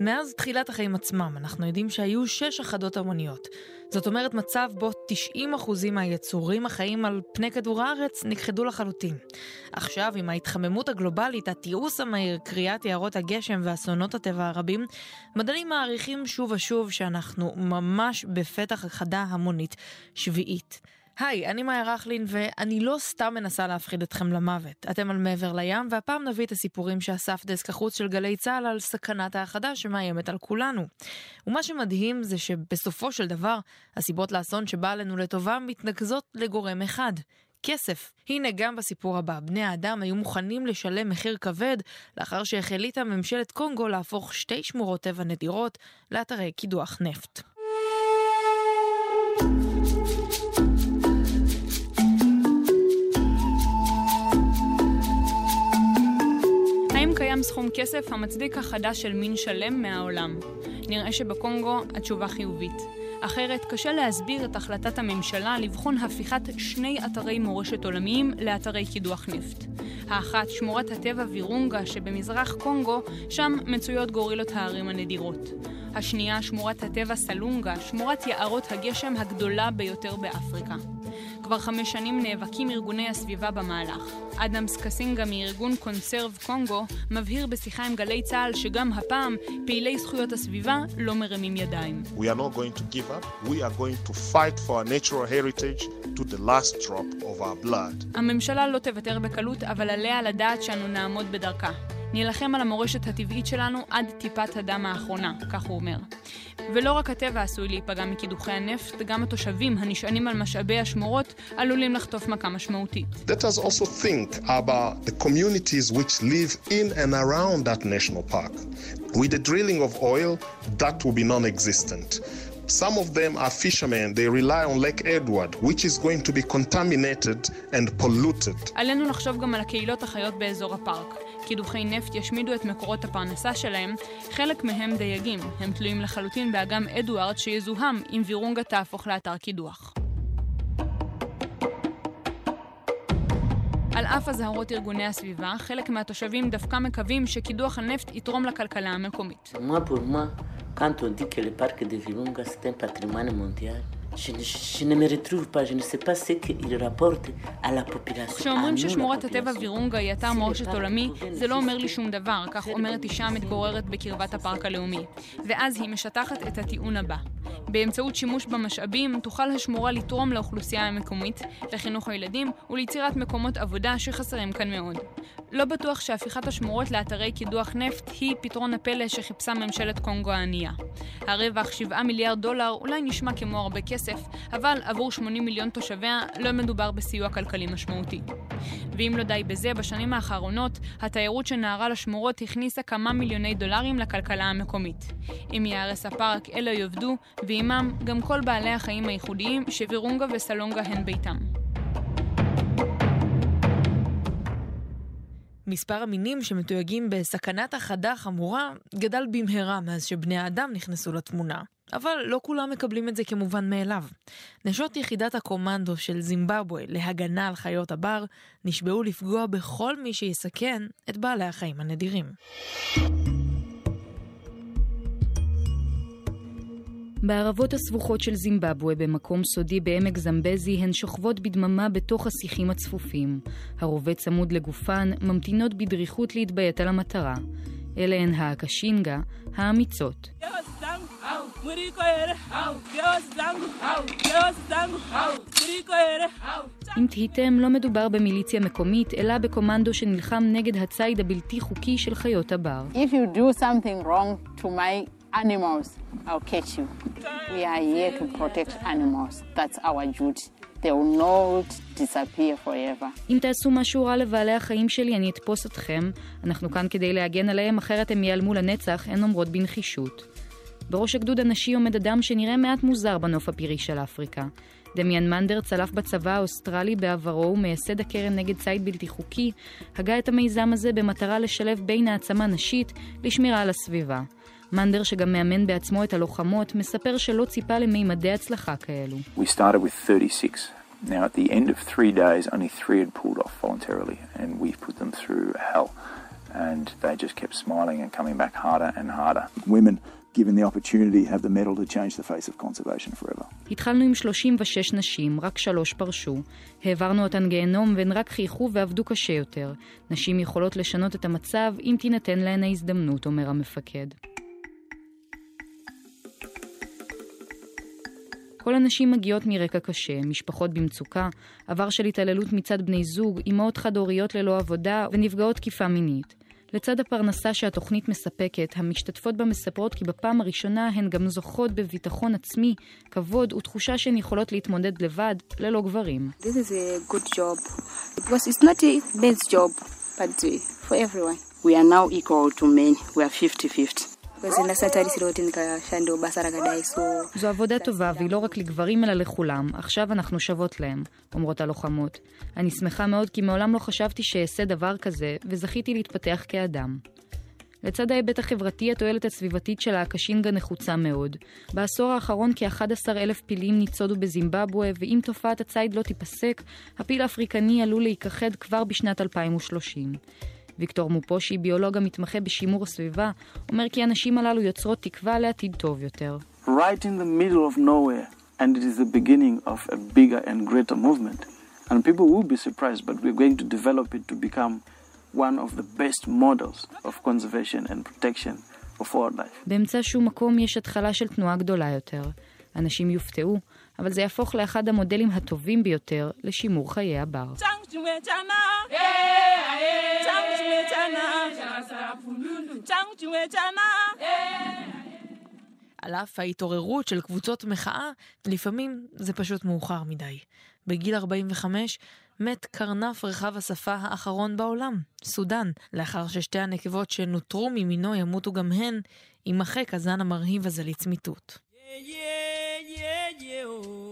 מאז תחילת החיים עצמם אנחנו יודעים שהיו שש אחדות המוניות. זאת אומרת מצב בו 90% מהיצורים החיים על פני כדור הארץ נכחדו לחלוטין. עכשיו, עם ההתחממות הגלובלית, התיעוש המהיר, קריאת יערות הגשם ואסונות הטבע הרבים, מדענים מעריכים שוב ושוב שאנחנו ממש בפתח הכחדה המונית שביעית. היי, אני מאיה רכלין, ואני לא סתם מנסה להפחיד אתכם למוות. אתם על מעבר לים, והפעם נביא את הסיפורים שאסף דסק החוץ של גלי צה"ל על סכנת האחדה שמאיימת על כולנו. ומה שמדהים זה שבסופו של דבר, הסיבות לאסון שבא עלינו לטובה מתנקזות לגורם אחד. כסף. הנה גם בסיפור הבא, בני האדם היו מוכנים לשלם מחיר כבד לאחר שהחליטה ממשלת קונגו להפוך שתי שמורות טבע נדירות לאתרי קידוח נפט. קיים סכום כסף המצדיק החדה של מין שלם מהעולם? נראה שבקונגו התשובה חיובית. אחרת קשה להסביר את החלטת הממשלה לבחון הפיכת שני אתרי מורשת עולמיים לאתרי קידוח נפט. האחת, שמורת הטבע וירונגה שבמזרח קונגו, שם מצויות גורילות ההרים הנדירות. השנייה, שמורת הטבע סלונגה, שמורת יערות הגשם הגדולה ביותר באפריקה. כבר חמש שנים נאבקים ארגוני הסביבה במהלך. אדמס קסינגה מארגון קונסרב קונגו מבהיר בשיחה עם גלי צה"ל שגם הפעם פעילי זכויות הסביבה לא מרימים ידיים. We are not going to give up. We are going to fight for our natural heritage to the last drop of our blood. הממשלה לא תוותר בקלות, אבל עליה לדעת שאנו נעמוד בדרכה. נילחם על המורשת הטבעית שלנו עד טיפת הדם האחרונה, כך הוא אומר. ולא רק הטבע עשוי להיפגע מקידוחי הנפט, גם התושבים הנשענים על משאבי השמורות עלולים לחטוף מכה משמעותית. Let us also think about the communities which live in and around that national park. With the drilling of oil, that will be non-existent. Some of them are fishermen, they rely on Lake Edward, which is going to be contaminated and polluted. עלינו לחשוב גם על הקהילות החיות באזור הפארק. קידוחי נפט ישמידו את מקורות הפרנסה שלהם, חלק מהם דייגים. הם תלויים לחלוטין באגם אדוארד שיזוהם אם וירונגה תהפוך לאתר קידוח. על אף אזהרות ארגוני הסביבה, חלק מהתושבים דווקא מקווים שקידוח הנפט יתרום לכלכלה המקומית. כשאומרים ששמורת הטבע וירונגה היא אתר מורשת עולמי, זה לא אומר לי שום דבר, כך אומרת אישה המתגוררת בקרבת הפארק הלאומי. ואז היא משטחת את הטיעון הבא. באמצעות שימוש במשאבים תוכל השמורה לתרום לאוכלוסייה המקומית, לחינוך הילדים וליצירת מקומות עבודה שחסרים כאן מאוד. לא בטוח שהפיכת השמורות לאתרי קידוח נפט היא פתרון הפלא שחיפשה ממשלת קונגו הענייה. הרווח 7 מיליארד דולר אולי נשמע כמו הרבה כסף, אבל עבור 80 מיליון תושביה לא מדובר בסיוע כלכלי משמעותי. ואם לא די בזה, בשנים האחרונות התיירות שנהרה לשמורות הכניסה כמה מיליוני דולרים לכלכלה המקומית. אם ייהרס הפארק, אלה יאבדו, ועימם גם כל בעלי החיים הייחודיים שווירונגה וסלונגה הן ביתם. מספר המינים שמתויגים בסכנת החדה חמורה גדל במהרה מאז שבני האדם נכנסו לתמונה. אבל לא כולם מקבלים את זה כמובן מאליו. נשות יחידת הקומנדו של זימבבואה להגנה על חיות הבר נשבעו לפגוע בכל מי שיסכן את בעלי החיים הנדירים. בערבות הסבוכות של זימבבואה, במקום סודי בעמק זמבזי, הן שוכבות בדממה בתוך השיחים הצפופים. הרובה צמוד לגופן, ממתינות בדריכות להתביית על המטרה. אלה הן האקשינגה, האמיצות. אם תהיתם, לא מדובר במיליציה מקומית, אלא בקומנדו שנלחם נגד הציד הבלתי חוקי של חיות הבר. If you do something to animals, I'll catch you. We are here to protect animals. That's our duty. They will not disappear forever. אם תעשו משהו רע לבעלי החיים שלי, אני אתפוס אתכם. אנחנו כאן כדי להגן עליהם, אחרת הם ייעלמו לנצח, הן אומרות בנחישות. בראש הגדוד הנשי עומד אדם שנראה מעט מוזר בנוף הפירי של אפריקה. דמיאן מנדר צלף בצבא האוסטרלי בעברו ומייסד הקרן נגד ציד בלתי חוקי, הגה את המיזם הזה במטרה לשלב בין העצמה נשית לשמירה על הסביבה. מנדר, שגם מאמן בעצמו את הלוחמות, מספר שלא ציפה למימדי הצלחה כאלו. We started with 36. Now at the end of three days, only three had pulled off voluntarily, and we've put them through hell. and they just kept smiling and coming back harder and harder. Women given the opportunity, have the medal to change the face of conservation forever. התחלנו עם 36 נשים, רק שלוש פרשו. העברנו אותן גיהנום והן רק חייכו ועבדו קשה יותר. נשים יכולות לשנות את המצב אם תינתן להן ההזדמנות, אומר המפקד. כל הנשים מגיעות מרקע קשה, משפחות במצוקה, עבר של התעללות מצד בני זוג, אמהות חד-הוריות ללא עבודה ונפגעות תקיפה מינית. לצד הפרנסה שהתוכנית מספקת, המשתתפות בה מספרות כי בפעם הראשונה הן גם זוכות בביטחון עצמי, כבוד ותחושה שהן יכולות להתמודד לבד, ללא גברים. This is a good job, because it's not a best job, but for everyone. We are now equal to men, we are 50-50. זו עבודה טובה, והיא לא רק לגברים אלא לכולם. עכשיו אנחנו שוות להם, אומרות הלוחמות. אני שמחה מאוד כי מעולם לא חשבתי שאעשה דבר כזה, וזכיתי להתפתח כאדם. לצד ההיבט החברתי, התועלת הסביבתית של האקשינגה נחוצה מאוד. בעשור האחרון כ-11 אלף פילים ניצודו בזימבבואה, ואם תופעת הציד לא תיפסק, הפיל האפריקני עלול להיכחד כבר בשנת 2030. ויקטור מופושי, ביולוג המתמחה בשימור הסביבה, אומר כי הנשים הללו יוצרות תקווה לעתיד טוב יותר. Right in the middle of nowhere, and it is the beginning of a bigger and greater movement. And people will be surprised, but we're going to develop it to become one of the best models of conservation and protection of wildlife. באמצע שום מקום יש התחלה של תנועה גדולה יותר. אנשים יופתעו, אבל זה יהפוך לאחד המודלים הטובים ביותר לשימור חיי הבר. על אף ההתעוררות של קבוצות מחאה, לפעמים זה פשוט מאוחר מדי. בגיל 45 מת קרנף רחב השפה האחרון בעולם, סודאן, לאחר ששתי הנקבות שנותרו ממינו ימותו גם הן, יימחק הזן המרהיב הזה לצמיתות. Yeah, yeah, yeah, oh,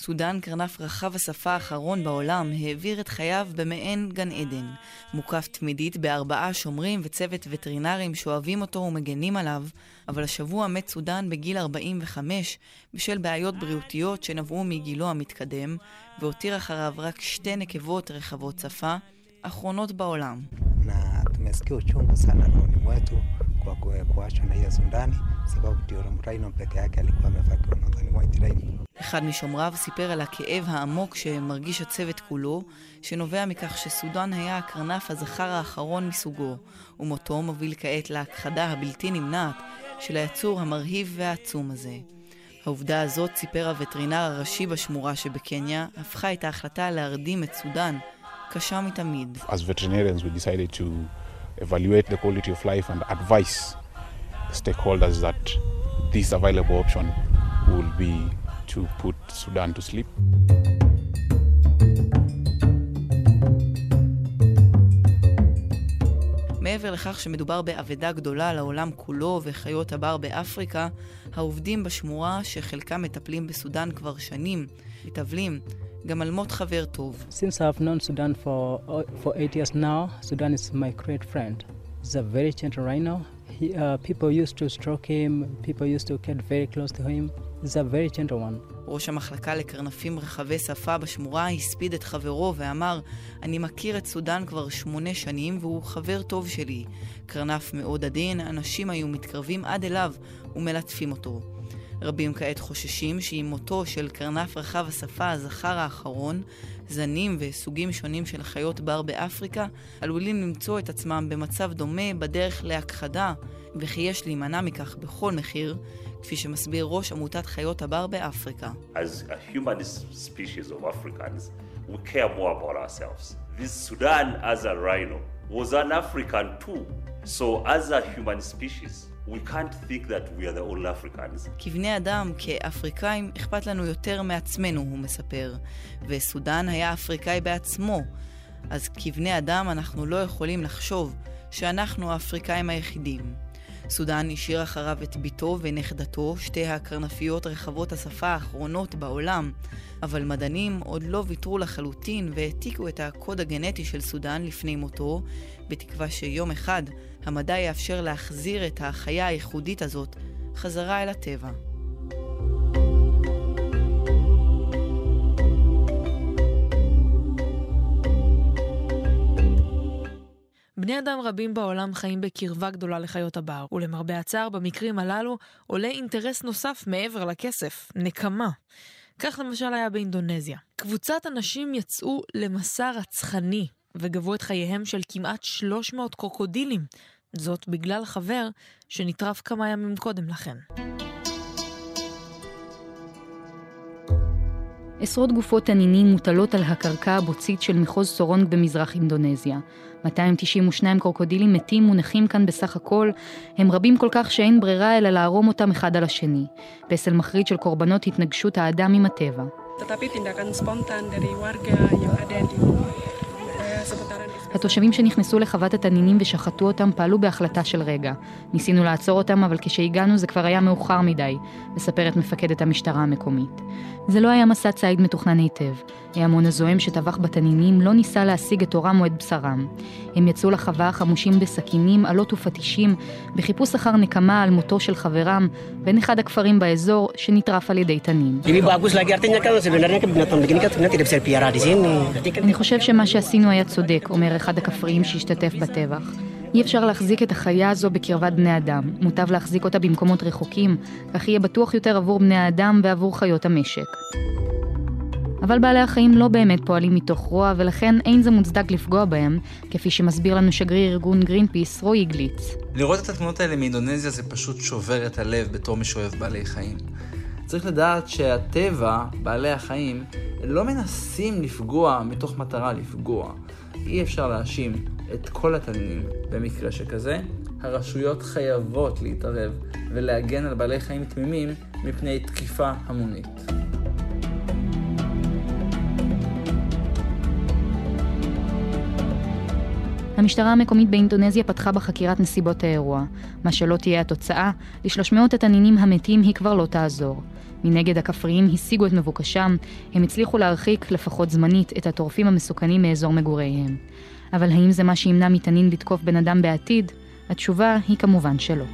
סודאן, קרנף רחב השפה האחרון בעולם, העביר את חייו במעין גן עדן. מוקף תמידית בארבעה שומרים וצוות וטרינרים שאוהבים אותו ומגנים עליו, אבל השבוע מת סודאן בגיל 45 בשל בעיות בריאותיות שנבעו מגילו המתקדם, והותיר אחריו רק שתי נקבות רחבות שפה, אחרונות בעולם. Kwa kuachwa na hiyo Sudani, sababu Raino peke yake alikuwa amefakiwa nadhani White Rhino. אחד משומריו סיפר על הכאב העמוק שמרגיש הצוות כולו, שנובע מכך שסודאן היה הקרנף הזכר האחרון מסוגו, ומותו מוביל כעת להכחדה הבלתי נמנעת של היצור המרהיב והעצום הזה. העובדה הזאת, סיפר הווטרינר הראשי בשמורה שבקניה, הפכה את ההחלטה להרדים את סודאן קשה מתמיד. As veterinarians we decided to evaluate the quality of life and advise stakeholders that this available option will be to put Sudan to sleep. מעבר לכך שמדובר באבדה גדולה לעולם כולו וחיות הבר באפריקה, העובדים בשמורה, שחלקם מטפלים בסודאן כבר שנים, מתאבלים גם על מות חבר טוב. Since I've known Sudan for, for eight years now, Sudan is my great friend. He's a very gentle rhino. He, uh, people used to stroke him, people used to get very close to him. He's a very gentle one. ראש המחלקה לקרנפים רחבי שפה בשמורה הספיד את חברו ואמר, אני מכיר את סודן כבר שמונה שנים והוא חבר טוב שלי. קרנף מאוד עדין, אנשים היו מתקרבים עד אליו ומלטפים אותו. רבים כעת חוששים שעם מותו של קרנף רחב השפה הזכר האחרון, זנים וסוגים שונים של חיות בר באפריקה עלולים למצוא את עצמם במצב דומה בדרך להכחדה, וכי יש להימנע מכך בכל מחיר, כפי שמסביר ראש עמותת חיות הבר באפריקה. This Sudan as a rhino was an African too. So as a human species, We can't think that we are the only Africans. כבני אדם, כאפריקאים, אכפת לנו יותר מעצמנו, הוא מספר. וסודן היה אפריקאי בעצמו. אז כבני אדם אנחנו לא יכולים לחשוב שאנחנו האפריקאים היחידים. סודן השאיר אחריו את בתו ונכדתו, שתי הקרנפיות רחבות השפה האחרונות בעולם, אבל מדענים עוד לא ויתרו לחלוטין והעתיקו את הקוד הגנטי של סודן לפני מותו, בתקווה שיום אחד המדע יאפשר להחזיר את החיה הייחודית הזאת חזרה אל הטבע. בני אדם רבים בעולם חיים בקרבה גדולה לחיות הבר, ולמרבה הצער, במקרים הללו עולה אינטרס נוסף מעבר לכסף, נקמה. כך למשל היה באינדונזיה. קבוצת אנשים יצאו למסע רצחני וגבו את חייהם של כמעט 300 קרוקודילים. זאת בגלל חבר שנטרף כמה ימים קודם לכן. עשרות גופות תנינים מוטלות על הקרקע הבוצית של מחוז סורונג במזרח אינדונזיה. 292 קרוקודילים מתים מונחים כאן בסך הכל, הם רבים כל כך שאין ברירה אלא לערום אותם אחד על השני. פסל מחריד של קורבנות התנגשות האדם עם הטבע. התושבים שנכנסו לחוות התנינים ושחטו אותם פעלו בהחלטה של רגע. ניסינו לעצור אותם, אבל כשהגענו זה כבר היה מאוחר מדי, מספרת מפקדת המשטרה המקומית. זה לא היה מסע ציד מתוכנן היטב. ההמון הזועם שטבח בתנינים לא ניסה להשיג את עורם או את בשרם. הם יצאו לחווה חמושים בסכינים, עלות ופטישים, בחיפוש אחר נקמה על מותו של חברם, בין אחד הכפרים באזור שנטרף על ידי תנין. אני חושב שמה שעשינו היה צודק, אומר אחד הכפריים שהשתתף בטבח. אי אפשר להחזיק את החיה הזו בקרבת בני אדם. מוטב להחזיק אותה במקומות רחוקים, כך יהיה בטוח יותר עבור בני האדם ועבור חיות המשק. אבל בעלי החיים לא באמת פועלים מתוך רוע, ולכן אין זה מוצדק לפגוע בהם, כפי שמסביר לנו שגריר ארגון גרינפיס, רועי גליץ. לראות את התמונות האלה מאינדונזיה זה פשוט שובר את הלב בתור משואב בעלי חיים. צריך לדעת שהטבע, בעלי החיים, לא מנסים לפגוע מתוך מטרה לפגוע. אי אפשר להאשים את כל התנינים במקרה שכזה. הרשויות חייבות להתערב ולהגן על בעלי חיים תמימים מפני תקיפה המונית. המשטרה המקומית באינדונזיה פתחה בחקירת נסיבות האירוע. מה שלא תהיה התוצאה, לשלוש מאות התנינים המתים היא כבר לא תעזור. מנגד הכפריים השיגו את מבוקשם, הם הצליחו להרחיק, לפחות זמנית, את הטורפים המסוכנים מאזור מגוריהם. אבל האם זה מה שימנע מתנין לתקוף בן אדם בעתיד? התשובה היא כמובן שלא.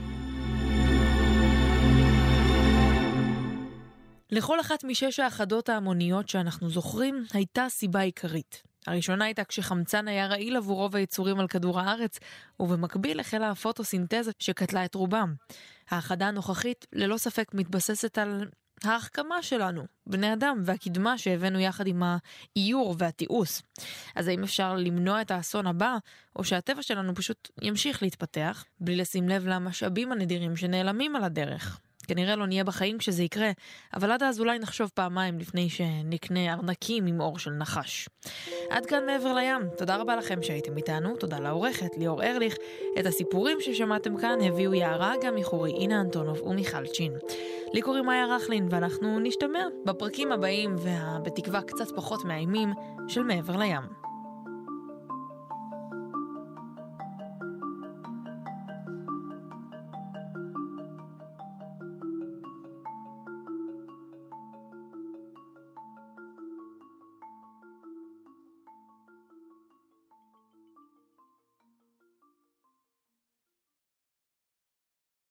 לכל אחת משש האחדות ההמוניות שאנחנו זוכרים, הייתה סיבה עיקרית. הראשונה הייתה כשחמצן היה רעיל עבור רוב היצורים על כדור הארץ, ובמקביל החלה הפוטוסינתזה שקטלה את רובם. האחדה הנוכחית ללא ספק מתבססת על ההחכמה שלנו, בני אדם, והקדמה שהבאנו יחד עם האיור והתיעוש. אז האם אפשר למנוע את האסון הבא, או שהטבע שלנו פשוט ימשיך להתפתח, בלי לשים לב למשאבים הנדירים שנעלמים על הדרך? כנראה לא נהיה בחיים כשזה יקרה, אבל עד אז אולי נחשוב פעמיים לפני שנקנה ארנקים עם אור של נחש. עד כאן מעבר לים, תודה רבה לכם שהייתם איתנו, תודה לעורכת ליאור ארליך. את הסיפורים ששמעתם כאן הביאו יערה גם מחורי אינה אנטונוב ומיכל צ'ין. לי קוראים מאיה רכלין, ואנחנו נשתמע בפרקים הבאים, ובתקווה קצת פחות מאיימים, של מעבר לים.